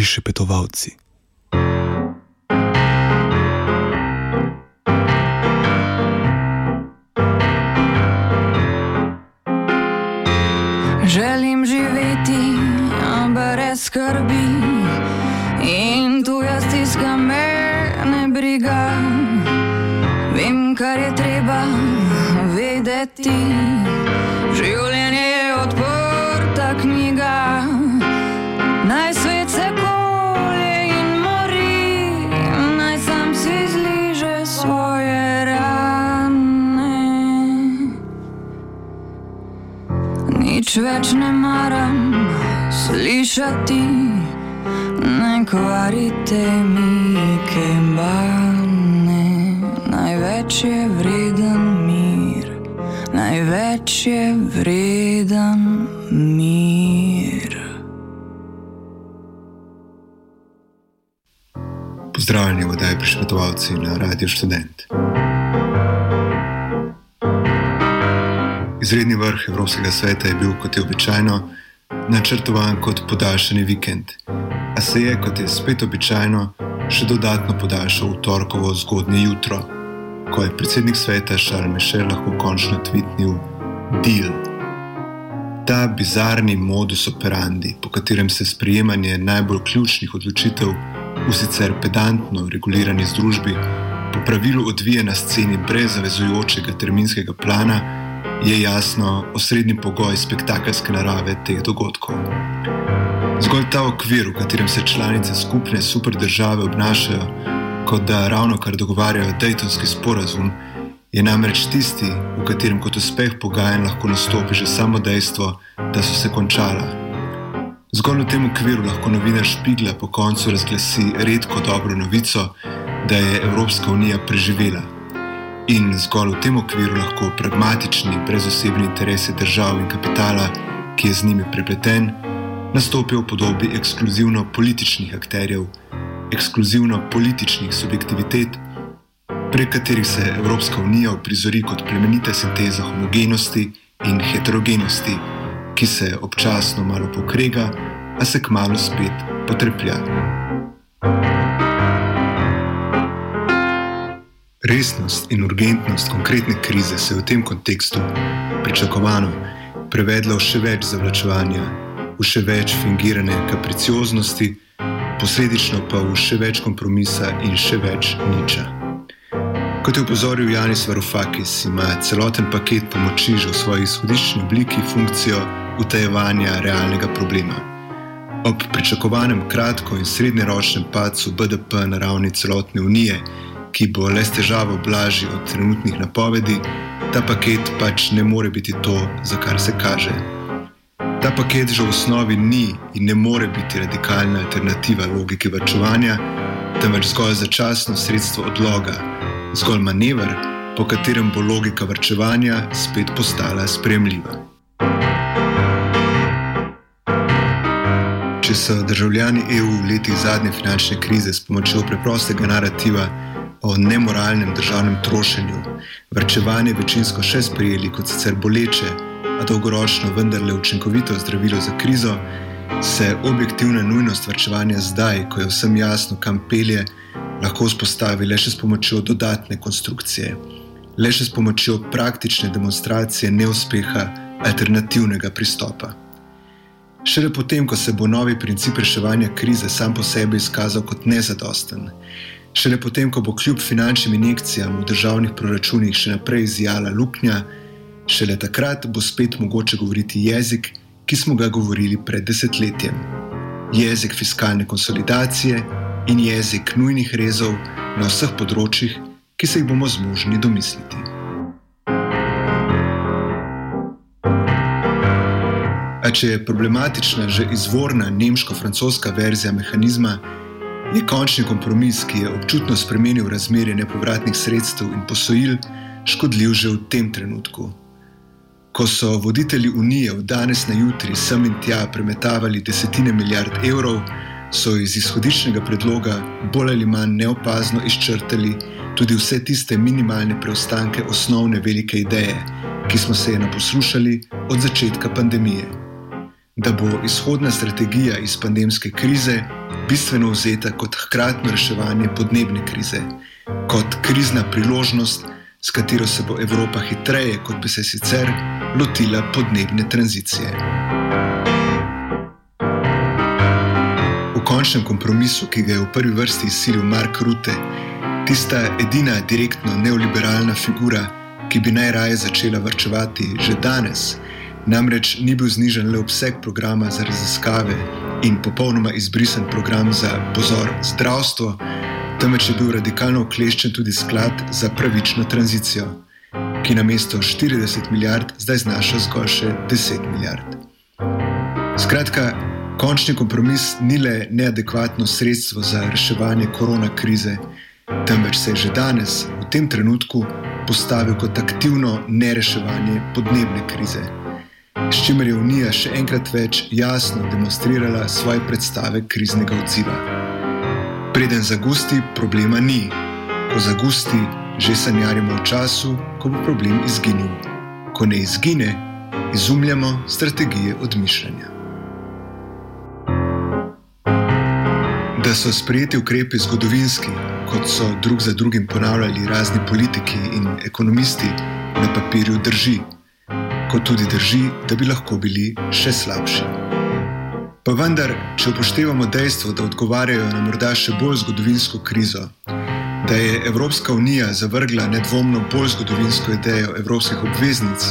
prišepetovalci. Pozdravljeni, vodaj prišvetovalci na Radio Student. Izredni vrh Evropskega sveta je bil, kot je običajno, načrtovan kot podaljšani vikend, a se je, kot je spet običajno, še dodatno podaljšal v torkovo zgodnje jutro, ko je predsednik sveta Charles Michel lahko končno tvitnil: Deal. Ta bizarni modus operandi, po katerem se sprejemanje najbolj ključnih odločitev v sicer pedantno regulirani združbi po pravilu odvija na sceni brez zavezujočega terminskega plana, je jasno osrednji pogoj spektakelske narave teh dogodkov. Zgolj ta okvir, v katerem se članice skupne superdržave obnašajo, kot da ravno kar dogovarjajo Daytonski sporazum, je namreč tisti, v katerem kot uspeh pogajanj lahko nastopi že samo dejstvo, da so se končala. Zgolj v tem okviru lahko novinar Špigla po koncu razglasi redko dobro novico, da je Evropska unija preživela. In zgolj v tem okviru lahko pragmatični, brezosebni interesi držav in kapitala, ki je z njimi prepleten, nastopijo v podobi ekskluzivno političnih akterjev, ekskluzivno političnih subjektivitet, prek katerih se Evropska unija uprizori kot plemenita sinteza homogenosti in heterogenosti, ki se občasno malo pokrega, a se kmalo spet potreplja. Resnost in urgentnost konkretne krize se je v tem kontekstu pričakovano prevedla v še več zavlačevanja, v še več fingirane kapricioznosti, posledično pa v še več kompromisa in še več niča. Kot je upozoril Janis Varoufakis, ima celoten paket pomoči že v svoji izhodiščni obliki funkcijo utajevanja realnega problema. Ob pričakovanem kratko in srednjeročnem padcu BDP na ravni celotne unije, ki bo le s težavo blažji od trenutnih napovedi, ta paket pač ne more biti to, za kar se kaže. Ta paket že v osnovi ni in ne more biti radikalna alternativa logiki vrčevanja, temveč zgolj začasno sredstvo odloga, zgolj manever, po katerem bo logika vrčevanja spet postala spremljiva. Če so državljani EU v letih zadnje finančne krize s pomočjo preprostega narativa o nemoralnem državnem trošenju, vrčevanje večinsko še sprejeli kot sicer boleče, a dolgoročno vendarle učinkovito zdravilo za krizo, se objektivna nujnost vrčevanja zdaj, ko je vsem jasno, kam pelje, lahko vzpostavi le še s pomočjo dodatne konstrukcije, le še s pomočjo praktične demonstracije neuspeha alternativnega pristopa. Šele potem, ko se bo novi princip reševanja krize sam po sebi izkazal kot nezadosten, Šele potem, ko bo kljub finančnim injekcijam v državnih proračunih še naprej izjala luknja, šele takrat bo spet mogoče govoriti jezik, ki smo ga govorili pred desetletjem. Jezik fiskalne konsolidacije in jezik nujnih rezov na vseh področjih, ki se jih bomo zmožni domisliti. A če je problematična že izvorna nemško-francoska verzija mehanizma, je končni kompromis, ki je občutno spremenil razmerje nepovratnih sredstev in posojil, škodljiv že v tem trenutku. Ko so voditelji Unije od danes na jutri sem in tja premetavali desetine milijard evrov, so iz izhodiščnega predloga bolj ali manj neopazno izčrtali tudi vse tiste minimalne preostanke osnovne velike ideje, ki smo se je naposlušali od začetka pandemije. Da bo izhodna strategija iz pandemske krize bistveno vzeta kot hkratno reševanje podnebne krize, kot krizna priložnost, s katero se bo Evropa hitreje, kot bi se sicer, lotila podnebne tranzicije. V končnem kompromisu, ki ga je v prvi vrsti izsilil Mark Rutte, tista edina direktno neoliberalna figura, ki bi najraje začela vrčevati že danes, namreč ni bil znižen le obseg programa za raziskave in popolnoma izbrisen program za pozor zdravstvo temveč je bil radikalno okleščen tudi sklad za pravično tranzicijo, ki na mesto 40 milijard zdaj znaša zgolj še 10 milijard. Skratka, končni kompromis ni le neadekvatno sredstvo za reševanje korona krize, temveč se je že danes, v tem trenutku, postavil kot aktivno nereševanje podnebne krize. S čimer je Unija še enkrat več jasno demonstrirala svoje predstave kriznega odziva. Preden zagusti, problema ni. Ko zagusti, že sanjarimo o času, ko bo problem izginil. Ko ne izgine, izumljamo strategije odmišljanja. Da so sprejeti ukrepi zgodovinski, kot so drug za drugim ponavljali razni politiki in ekonomisti, na papirju drži, kot tudi drži, da bi lahko bili še slabši. Pa vendar, če upoštevamo dejstvo, da odgovarjajo na morda še bolj zgodovinsko krizo, da je Evropska unija zavrgla nedvomno bolj zgodovinsko idejo evropskih obveznic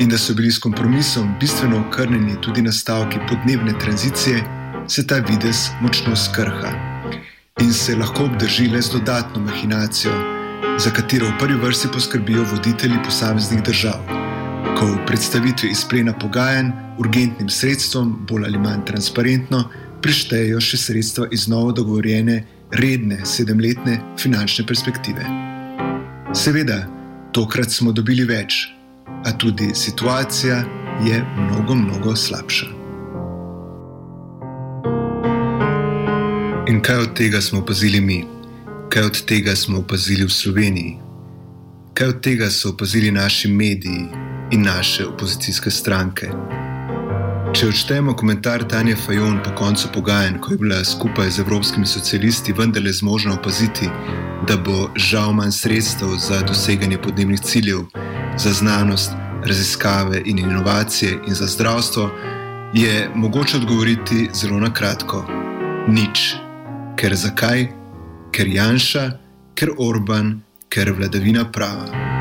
in da so bili s kompromisom bistveno okrnjeni tudi nastavki podnebne tranzicije, se ta vides močno skrha in se lahko obdrži le z dodatno mahinacijo, za katero v prvi vrsti poskrbijo voditelji posameznih držav v predstavitvi izplena pogajanj urgentnim sredstvom, bolj ali manj transparentno, prištejejo še sredstva iz novo dogovorjene redne sedemletne finančne perspektive. Seveda, tokrat smo dobili več, a tudi situacija je mnogo, mnogo slabša. In kaj od tega smo opazili mi? Kaj od tega smo opazili v Sloveniji? Kaj od tega so opazili naši mediji, in naše opozicijske stranke. Če odštejemo komentar Tanja Fajon po koncu pogajanj, ko je bila skupaj z evropskimi socialisti vendarle zmožna opaziti, da bo žal manj sredstev za doseganje podnebnih ciljev, za znanost, raziskave in inovacije in za zdravstvo, je mogoče odgovoriti zelo na kratko: nič. Ker zakaj? Ker Janša, ker Orban, ker vladavina prava.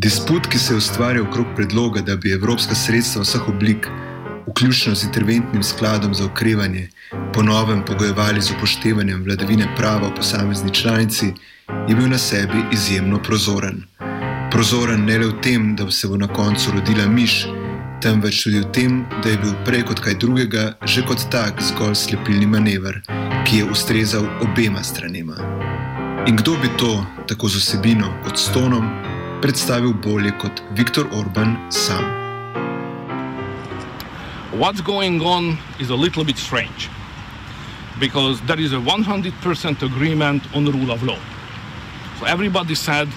Disput, ki se je ustvarjal okrog predloga, da bi evropska sredstva vseh oblik, vključno z interventnim skladom za okrevanje, ponovem pogojevali z upoštevanjem vladavine prava v posamezni članici, je bil na sebi izjemno prozoren. Prozoren ne le v tem, da se bo na koncu rodila miš, temveč tudi v tem, da je bil prej kot kaj drugega že kot tak zgolj slepilni manever, ki je ustrezal obema stranema. In kdo bi to, tako z osebino kot s tonom, What's going on is a little bit strange because there is a 100% agreement on the rule of law. So everybody said,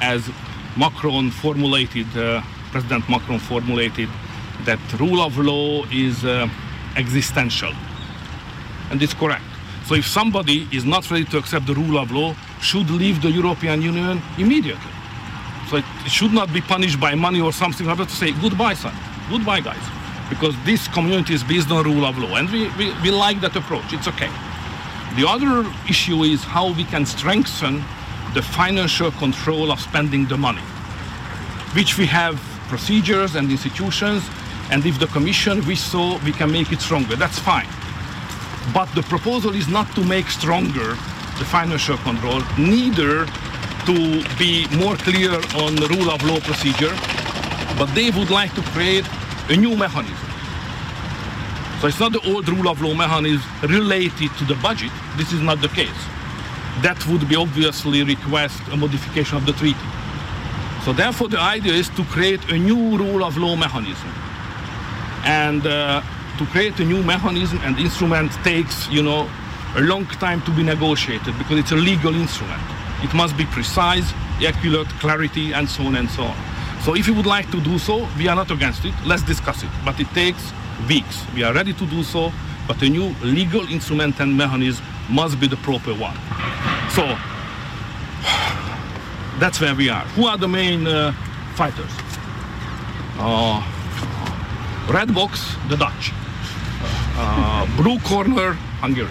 as Macron formulated, uh, President Macron formulated, that rule of law is uh, existential. And it's correct. So if somebody is not ready to accept the rule of law, should leave the European Union immediately. So it, it should not be punished by money or something. I have to say, goodbye, son. Goodbye, guys. Because this community is based on rule of law. And we, we, we like that approach. It's okay. The other issue is how we can strengthen the financial control of spending the money, which we have procedures and institutions. And if the Commission we saw we can make it stronger. That's fine. But the proposal is not to make stronger the financial control, neither to be more clear on the rule of law procedure, but they would like to create a new mechanism. So it's not the old rule of law mechanism related to the budget. This is not the case. That would be obviously request a modification of the treaty. So therefore the idea is to create a new rule of law mechanism. And uh, to create a new mechanism and instrument takes, you know, a long time to be negotiated because it's a legal instrument. It must be precise, accurate, clarity, and so on and so on. So if you would like to do so, we are not against it. Let's discuss it. But it takes weeks. We are ready to do so, but a new legal instrument and mechanism must be the proper one. So that's where we are. Who are the main uh, fighters? Uh, red box, the Dutch. Uh, blue corner, Hungary.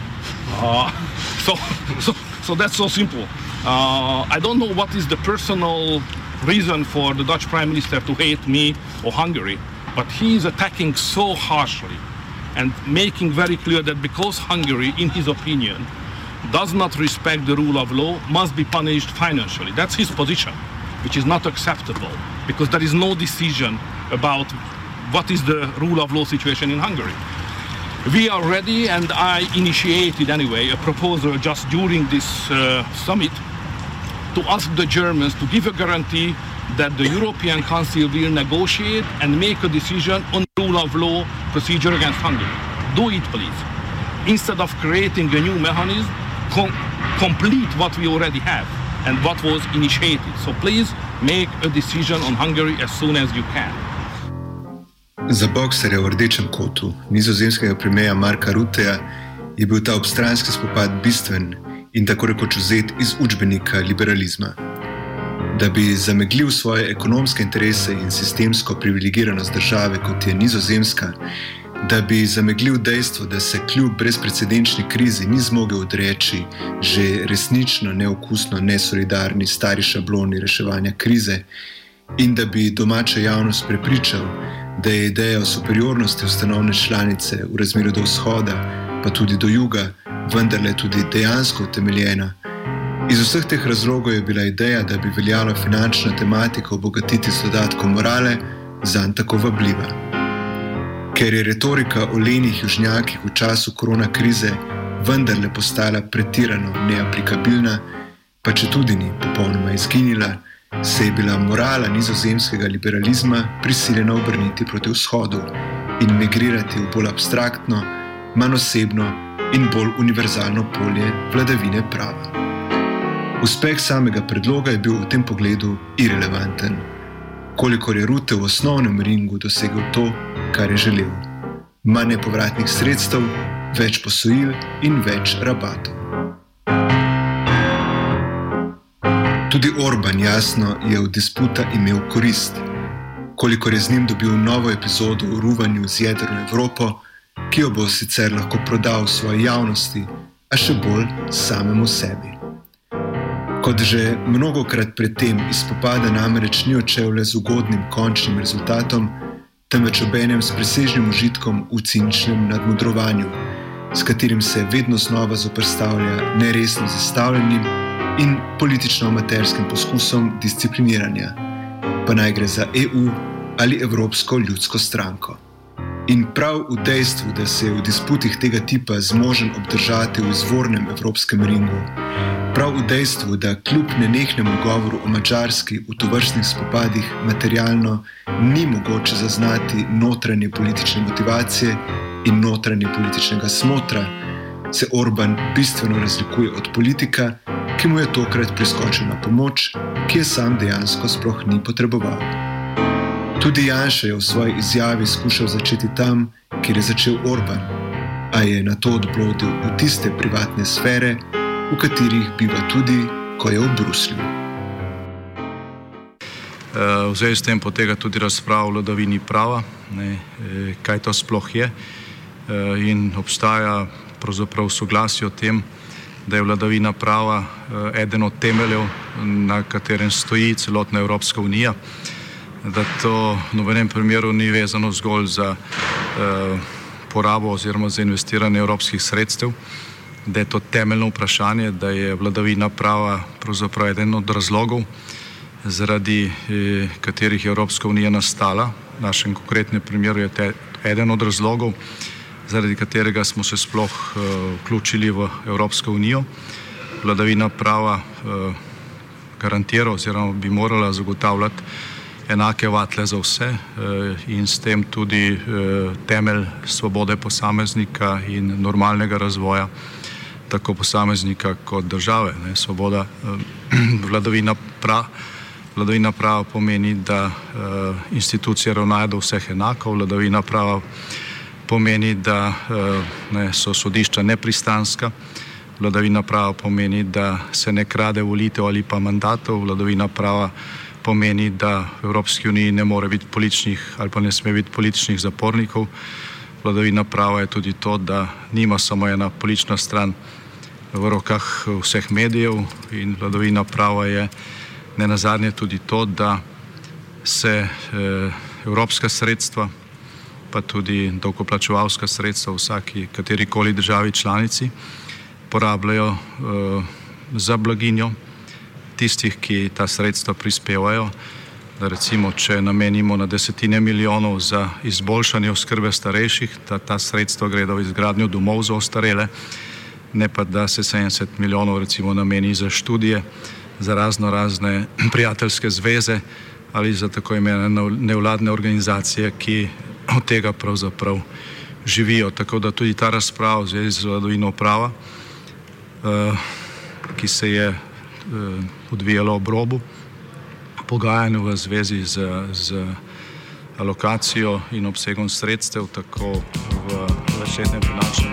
Uh, so, so, so that's so simple. Uh, I don't know what is the personal reason for the Dutch Prime Minister to hate me or Hungary, but he is attacking so harshly and making very clear that because Hungary, in his opinion, does not respect the rule of law, must be punished financially. That's his position, which is not acceptable because there is no decision about what is the rule of law situation in Hungary. We are ready, and I initiated anyway a proposal just during this uh, summit to ask the Germans to give a guarantee that the European Council will negotiate and make a decision on rule of law procedure against Hungary. Do it, please. Instead of creating a new mechanism, com- complete what we already have and what was initiated. So please make a decision on Hungary as soon as you can. Za bokserja v rdečem kotu nizozemskega premijeja Marka Ruteja je bil ta obstranski spopad bistven in tako rekoč vzet iz učbenika liberalizma. Da bi zameglil svoje ekonomske interese in sistemsko privilegiranost države, kot je nizozemska, da bi zameglil dejstvo, da se kljub brezprecedenčni krizi ni zmogel odreči že resnično neokusno, nesolidarni stari šabloni reševanja krize, in da bi domača javnost prepričal, da je ideja o superiornosti ustanovne članice v razmerju do vzhoda, pa tudi do juga, vendarle tudi dejansko utemeljena. Iz vseh teh razlogov je bila ideja, da bi veljalo finančno tematiko obogatiti z dodatkom morale, zanj tako vabljiva. Ker je retorika o lenih južnjakih v času korona krize vendarle postala pretirano neaplikabilna, pa če tudi ni popolnoma izginila, se je bila morala nizozemskega liberalizma prisiljena obrniti proti vzhodu in migrirati v bolj abstraktno, manj osebno in bolj univerzalno polje vladavine prava. Uspeh samega predloga je bil v tem pogledu irrelevanten, kolikor je Rute v osnovnem ringu dosegel to, kar je želel: manj povratnih sredstev, več posojil in več rabatov. Tudi Orban jasno je od disputa imel korist, kolikor je z njim dobil novo epizodo o ruvanju z jedrno Evropo, ki jo bo sicer lahko prodal svoji javnosti, a še bolj samemu sebi. Kot že mnogokrat predtem izpopada namreč ni odšel le z ugodnim končnim rezultatom, temveč obenem s presežnim užitkom v ciničnem nadmudrovanju, s katerim se vedno znova zoprstavlja neresno zastavljenim in politično-amaterskim poskusom discipliniranja, pa naj gre za EU ali Evropsko ljudsko stranko. In prav v dejstvu, da se je v disputih tega tipa zmožen obdržati v izvornem evropskem ringu, prav v dejstvu, da kljub nenehnemu govoru o mačarski v tovrstnih spopadih materialno ni mogoče zaznati notranje politične motivacije in notranje političnega smotra, se Orban bistveno razlikuje od politika, ki mu je tokrat priskočil na pomoč, ki je sam dejansko sploh ni potreboval. Tudi Janša je v svoji izjavi skušal začeti tam, kjer je začel Orban, a je na to odblodil v tiste privatne sfere, v katerih biva tudi, ko je v Bruslju. Eh, v zvezi s tem poteka tudi razprava o vladavini prava, ne, eh, kaj to sploh je, eh, in obstaja pravzaprav soglasje o tem, da je vladavina prava eden od temeljev, na katerem stoji celotna Evropska unija, da to v nobenem primeru ni vezano zgolj za uh, porabo oziroma za investiranje evropskih sredstev, da je to temeljno vprašanje, da je vladavina prava pravzaprav eden od razlogov, zaradi eh, katerih je Evropska unija nastala. V našem konkretnem primeru je to eden od razlogov, zaradi katerega smo se sploh uh, vključili v Evropsko unijo. Vladavina prava uh, garantira oziroma bi morala zagotavljati enake vatle za vse uh, in s tem tudi uh, temelj svobode posameznika in normalnega razvoja tako posameznika kot države. Ne. Svoboda, uh, vladavina, pra, vladavina prava pomeni, da institucije ravnajo do vseh enako, vladavina prava pomeni, da ne, so sodišča nepristanska. Vladavina prava pomeni, da se ne krade volitev ali pa mandatov. Vladavina prava pomeni, da v Evropski uniji ne more biti političnih ali pa ne sme biti političnih zapornikov. Vladavina prava je tudi to, da nima samo ena politična stran v rokah vseh medijev in vladavina prava je ne nazadnje tudi to, da se eh, evropska sredstva, pa tudi dolgoplačevalska sredstva v vsaki katerikoli državi članici porabljajo eh, za blaginjo tistih, ki ta sredstva prispevajo. Da recimo, če namenimo na desetine milijonov za izboljšanje oskrbe starejših, da ta sredstva gredo v izgradnjo domov za ostarele, ne pa da se 70 milijonov recimo nameni za študije, za razno razne prijateljske zveze ali za tako imenovane nevladne organizacije, ki od tega pravzaprav živijo. Tako da tudi ta razprava v zvezi z vladavino prava, uh, ki se je odvijalo ob robu. Pogajanju v zvezi z, z alokacijo in obsegom sredstev, tako v večletnem finančnem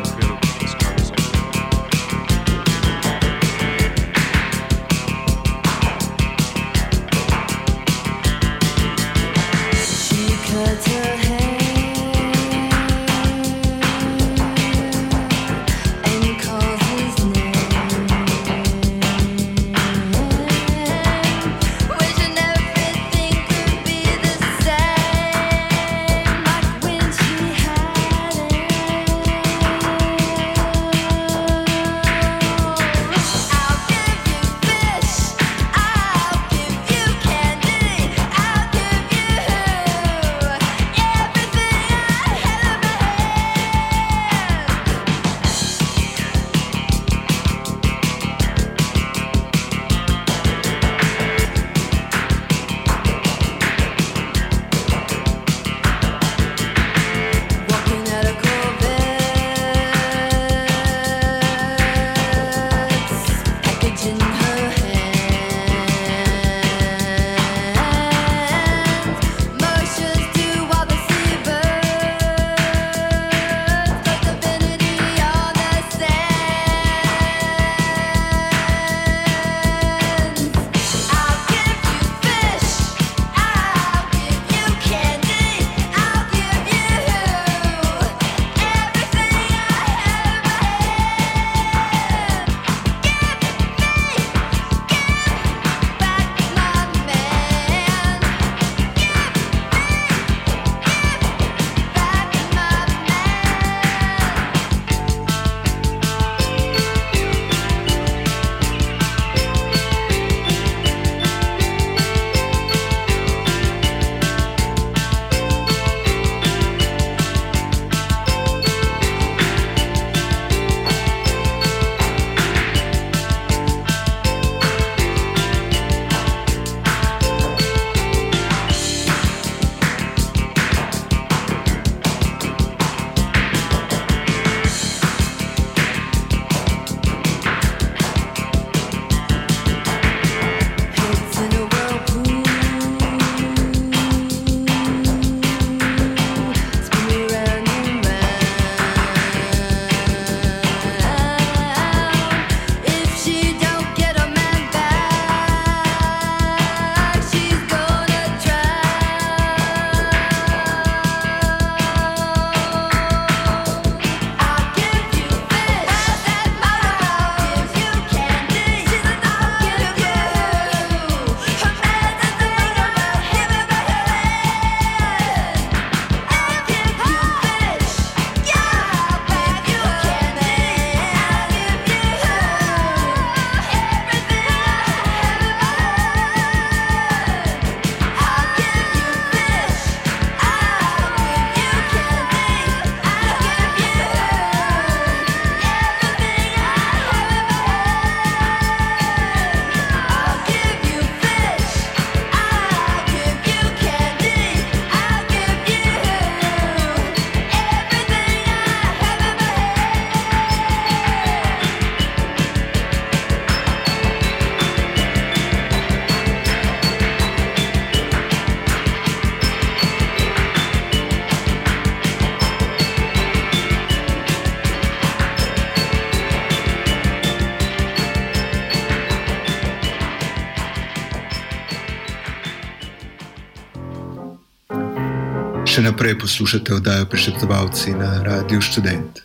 Še naprej poslušate oddajo Prišeptovalci na Radiu Student.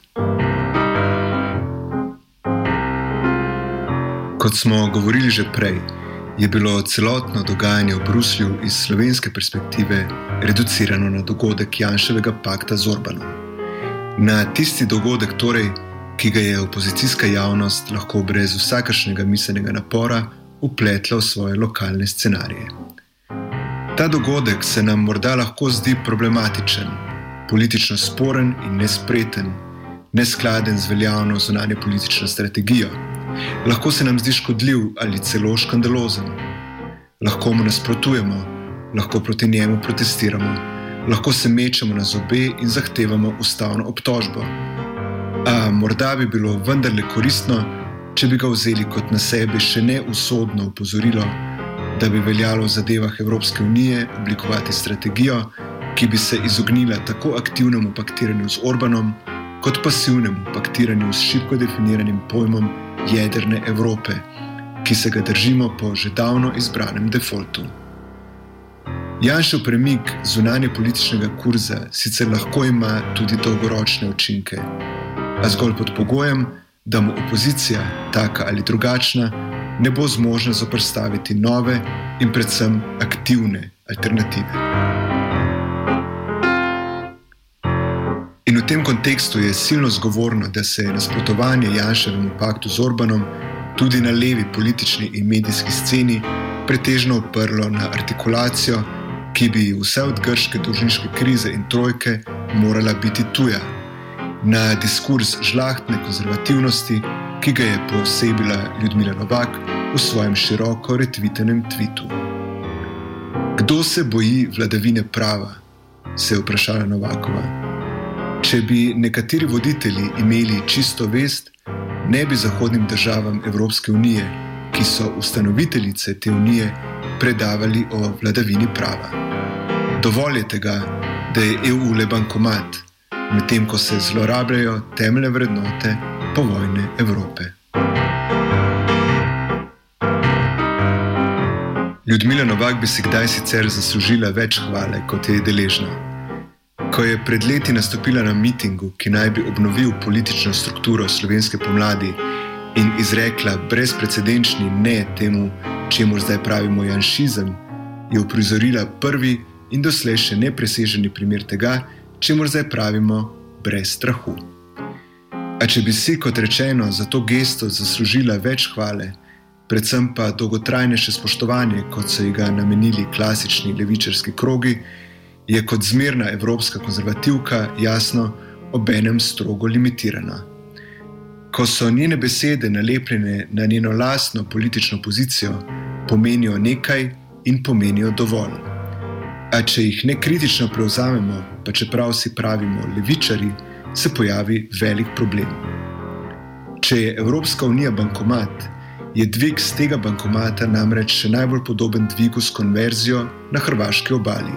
Kot smo govorili že prej, je bilo celotno dogajanje v Bruslju iz slovenske perspektive reducirano na dogodek Janševega pakta z Orbanom. Na tisti dogodek, torej, ki ga je opozicijska javnost lahko brez vsakršnega miselnega napora upletla v svoje lokalne scenarije. Ta dogodek se nam morda lahko zdi problematičen, politično sporen in nespreten, neskladen z veljavno zunanje politično strategijo. Lahko se nam zdi škodljiv ali celo škandalozen. Lahko mu nasprotujemo, lahko proti njemu protestiramo, lahko se mečemo na zobe in zahtevamo ustavno obtožbo. A morda bi bilo vendarle koristno, če bi ga vzeli kot na sebi še ne usodno upozorilo da bi veljalo v zadevah Evropske unije oblikovati strategijo, ki bi se izognila tako aktivnemu paktiranju z Orbanom, kot pasivnemu paktiranju s šibko definiranim pojmom jedrne Evrope, ki se ga držimo po že davno izbranem defaultu. Janšov premik zunanje političnega kurza sicer lahko ima tudi dolgoročne učinke, a zgolj pod pogojem, da mu opozicija, taka ali drugačna, ne bo zmožna zoprstaviti nove in predvsem aktivne alternative. In v tem kontekstu je silno zgovorno, da se je nasprotovanje Janševemu paktu z Orbanom tudi na levi politični in medijski sceni pretežno oprlo na artikulacijo, ki bi vse od grške dolžniške krize in trojke morala biti tuja, na diskurs žlahtne konzervativnosti, ki ga je posebila Ljudmila Novak v svojem široko retvitenem tvitu. Kdo se boji vladavine prava? se je vprašala Novakova. Če bi nekateri voditelji imeli čisto vest, ne bi zahodnim državam Evropske unije, ki so ustanoviteljice te unije, predavali o vladavini prava. Dovolj je tega, da je EU le bankomat, medtem ko se zlorabljajo temeljne vrednote povojne Evrope. Ljudmila Novak bi si kdaj sicer zaslužila več hvale, kot je deležna. Ko je pred leti nastopila na mitingu, ki naj bi obnovil politično strukturo slovenske pomladi in izrekla brezprecedenčni ne temu, čemu zdaj pravimo janšizem, je uprizorila prvi in doslej še nepreseženi primer tega, čemu zdaj pravimo brez strahu. A če bi si, kot rečeno, za to gesto zaslužila več hvale, predvsem pa dolgotrajnejše spoštovanje, kot so ji ga namenili klasični levičarski krogi, je kot zmerna evropska konzervativka jasno obenem strogo limitirana. Ko so njene besede nalepljene na njeno lastno politično pozicijo, pomenijo nekaj in pomenijo dovolj. A če jih ne kritično prevzamemo, pa čeprav si pravimo levičari, se pojavi velik problem. Če je Evropska unija bankomat, je dvig z tega bankomata namreč še najbolj podoben dvigu s konverzijo na hrvaški obali.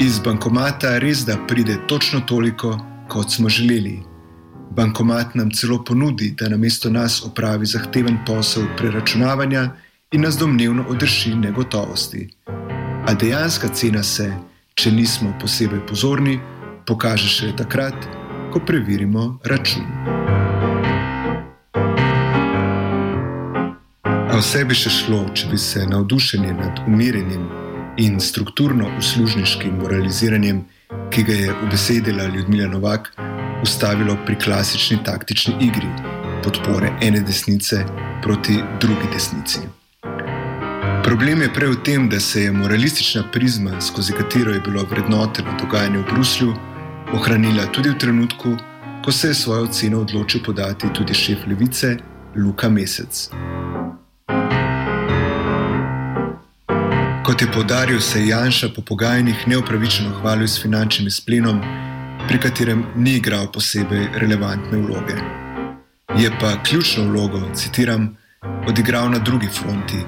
Iz bankomata res da pride točno toliko, kot smo želeli. Bankomat nam celo ponudi, da namesto nas opravi zahteven posel preračunavanja in nas domnevno odrši negotovosti. A dejanska cena se, če nismo posebej pozorni, pokaže šele takrat, ko preverimo račun. A vse bi še šlo, če bi se navdušenje nad umirjenim in strukturno uslužniškim moraliziranjem, ki ga je ubesedila Ljudmila Novak, ustavilo pri klasični taktični igri podpore ene desnice proti drugi desnici. Problem je prej v tem, da se je moralistična prizma, skozi katero je bilo vrednoteno dogajanje v Bruslju, ohranila tudi v trenutku, ko se je svojo oceno odločil podati tudi šef levice Luka Mesec. Kot je podaril, se je Janša po pogajanjih neopravičeno hvalil s finančnim splenom, pri katerem ni igral posebej relevantne vloge. Je pa ključno vlogo, citiram, odigral na drugi fronti,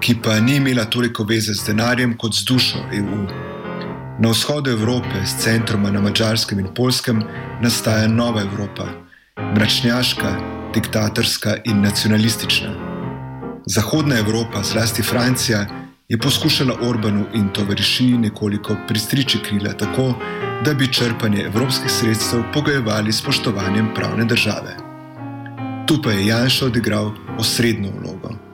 ki pa ni imela toliko veze z denarjem kot z dušo EU. Na vzhodu Evrope, s centroma na Mačarskem in Polskem, nastaja nova Evropa, mračnjaška, diktatorska in nacionalistična. Zahodna Evropa, zlasti Francija, je poskušala Orbanu in tovariši nekoliko pristriči krila tako, da bi črpanje evropskih sredstev pogojevali s spoštovanjem pravne države. Tu pa je Janša odigral osrednjo vlogo.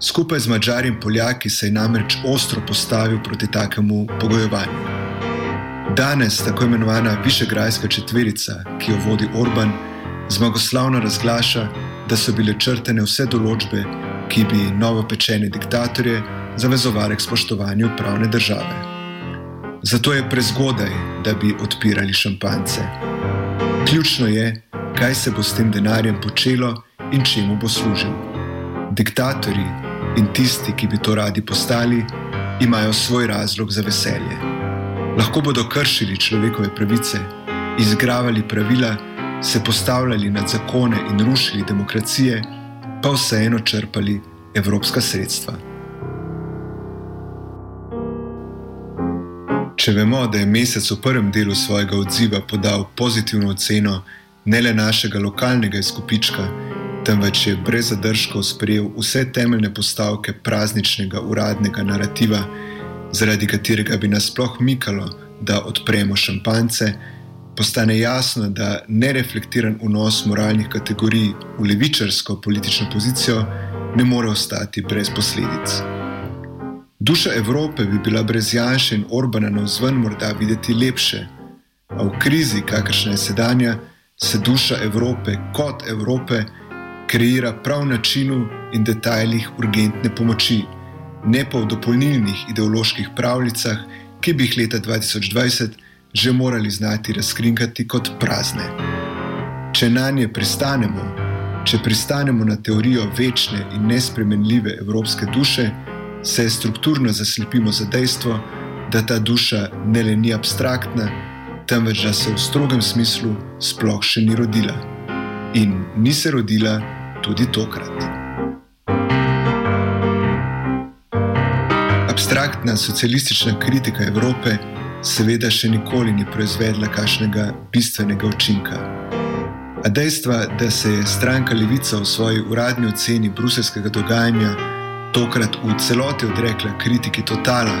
Skupaj z Mačari in Poljaki se je namreč ostro postavil proti takemu pogojevanju. Danes tako imenovana Višegrajska četverica, ki jo vodi Orban, zmagoslavno razglaša, da so bile črtene vse določbe, ki bi novopečene diktatorje zavezovali k spoštovanju pravne države. Zato je prezgodaj, da bi odpirali šampance. Ključno je, kaj se bo s tem denarjem počelo in čemu bo služil. Diktatorji in tisti, ki bi to radi postali, imajo svoj razlog za veselje. Lahko bodo kršili človekove pravice, izgravali pravila, se postavljali nad zakone in rušili demokracije, pa vseeno črpali evropska sredstva. Če vemo, da je mesec v prvem delu svojega odziva podal pozitivno oceno ne le našega lokalnega izkupička, temveč je brez zadržkov sprejel vse temeljne postavke prazničnega uradnega narativa, zaradi katerega bi nas sploh mikalo, da odpremo šampance postane jasno, da nereflektiran vnos moralnih kategorij v levičarsko politično pozicijo ne more ostati brez posledic. Duša Evrope bi bila brez Janša in Orbana na vzven morda videti lepše, a v krizi, kakršna je sedanja, se duša Evrope kot Evrope kreira prav načinu in detajlih urgentne pomoči, ne pa v dopolnilnih ideoloških pravljicah, ki bi jih leta 2020 že morali znati razkrinkati kot prazne. Če na nje pristanemo, če pristanemo na teorijo večne in nespremenljive evropske duše, se strukturno zaslepimo za dejstvo, da ta duša ne le ni abstraktna, temveč da se v strogem smislu sploh še ni rodila. In ni se rodila tudi tokrat. Abstraktna socialistična kritika Evrope seveda še nikoli ni proizvedla kakšnega bistvenega učinka. A dejstva, da se je stranka Levica v svoji uradni oceni bruselskega dogajanja tokrat v celoti odrekla kritiki totala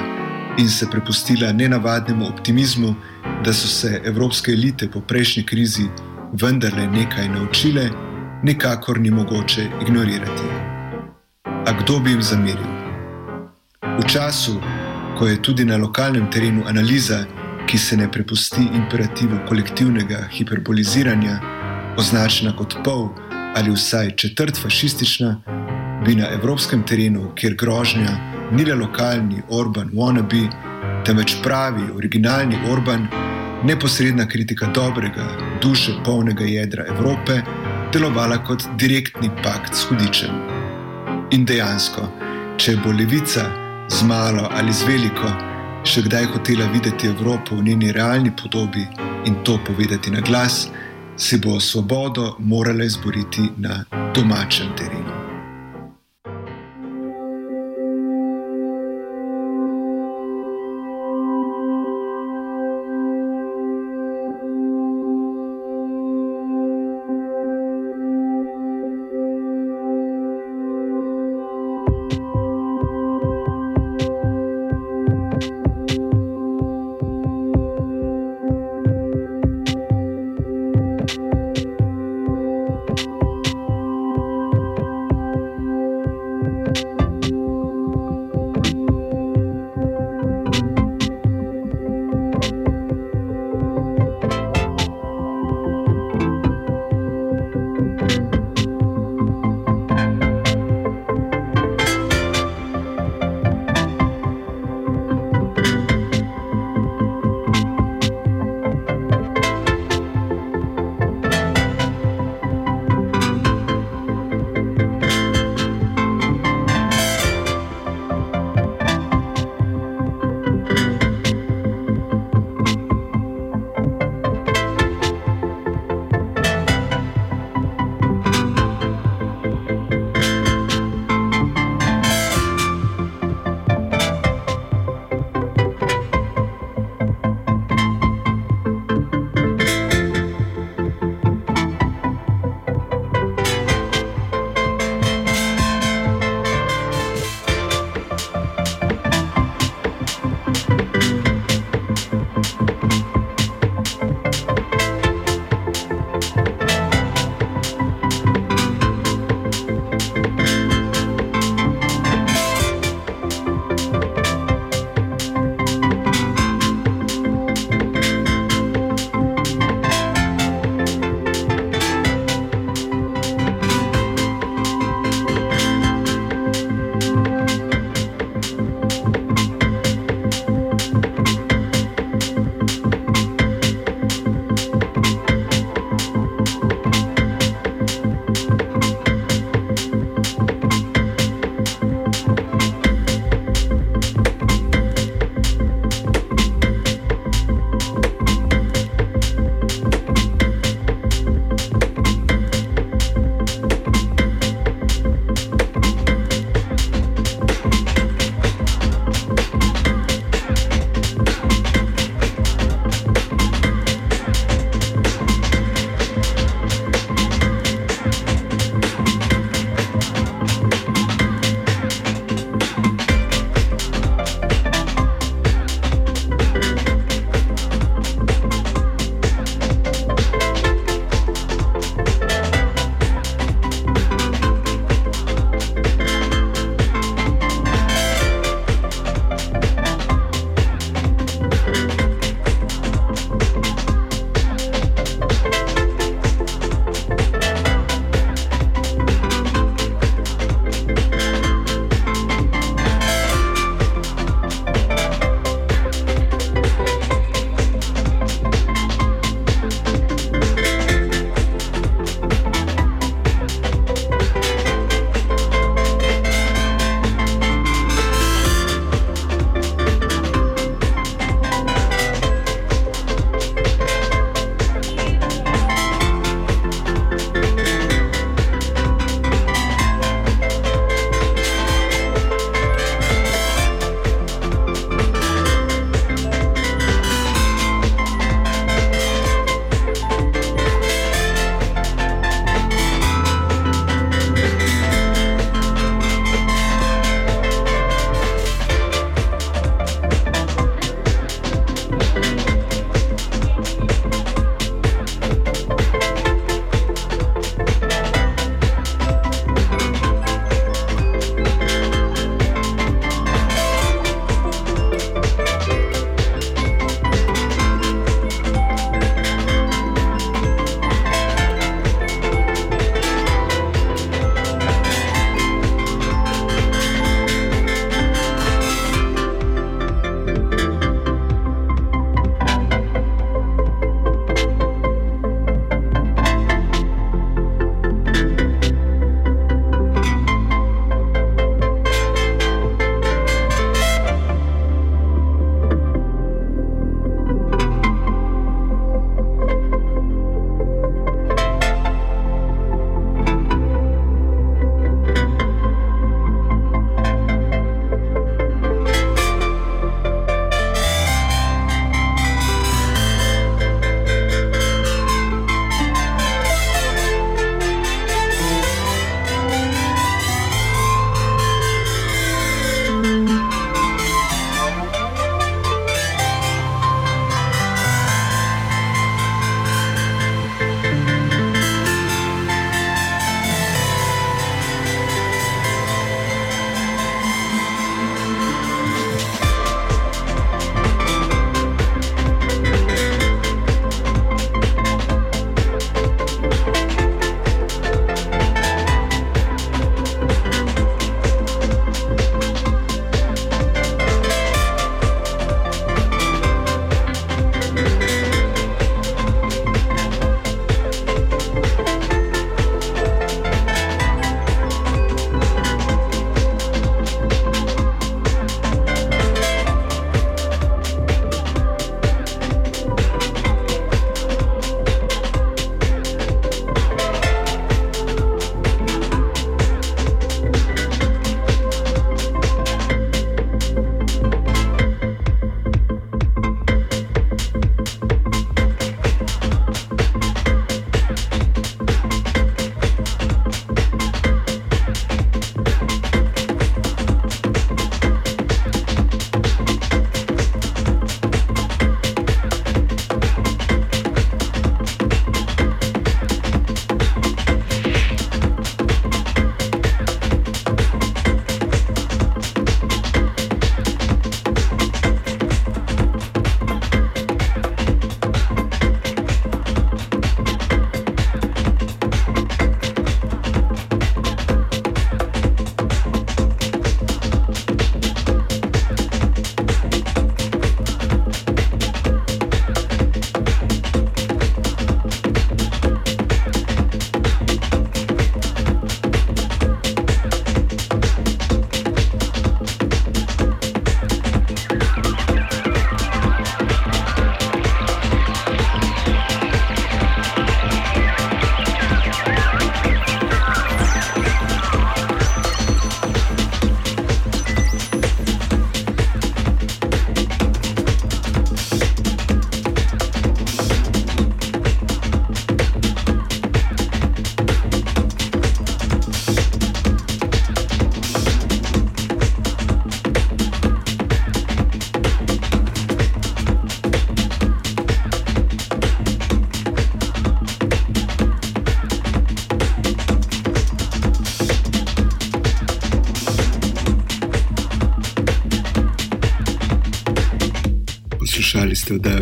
in se prepustila nenavadnemu optimizmu, da so se evropske elite po prejšnji krizi vendarle nekaj naučile, nikakor ni mogoče ignorirati. A kdo bi jim zameril? V času, ko je tudi na lokalnem terenu analiza, ki se ne prepusti imperativu kolektivnega hiperboliziranja, označena kot pol ali vsaj četrt fašistična, bi na evropskem terenu, kjer grožnja ni le lokalni Orban wannabe, temveč pravi, originalni Orban, neposredna kritika dobrega, duše polnega jedra Evrope, delovala kot direktni pakt s hudičem. In dejansko, če bo levica, z malo ali z veliko, še kdaj hotela videti Evropo v njeni realni podobi in to povedati na glas, si bo svobodo morala izboriti na domačem terenu.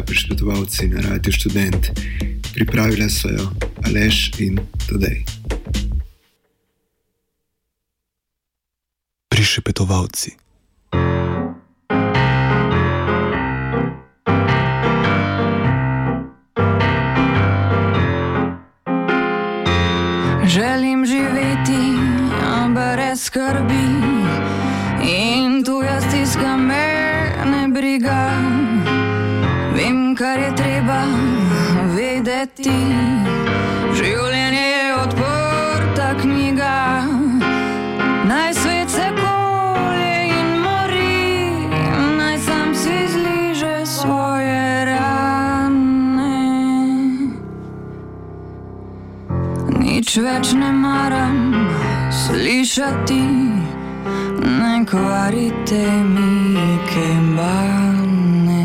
Prišpetovalci na Radio Student. Pripravila so jo Aleš in Tadej. Prišpetovalci. Vedeti. Življenje je odprta knjiga. Naj svet se kolje in mori, naj sam si zliže svoje rane. Nič več ne maram slišati, ne kvarite mi kembane.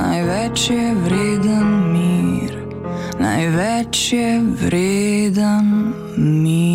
Največ je vreden največ je vreden mir.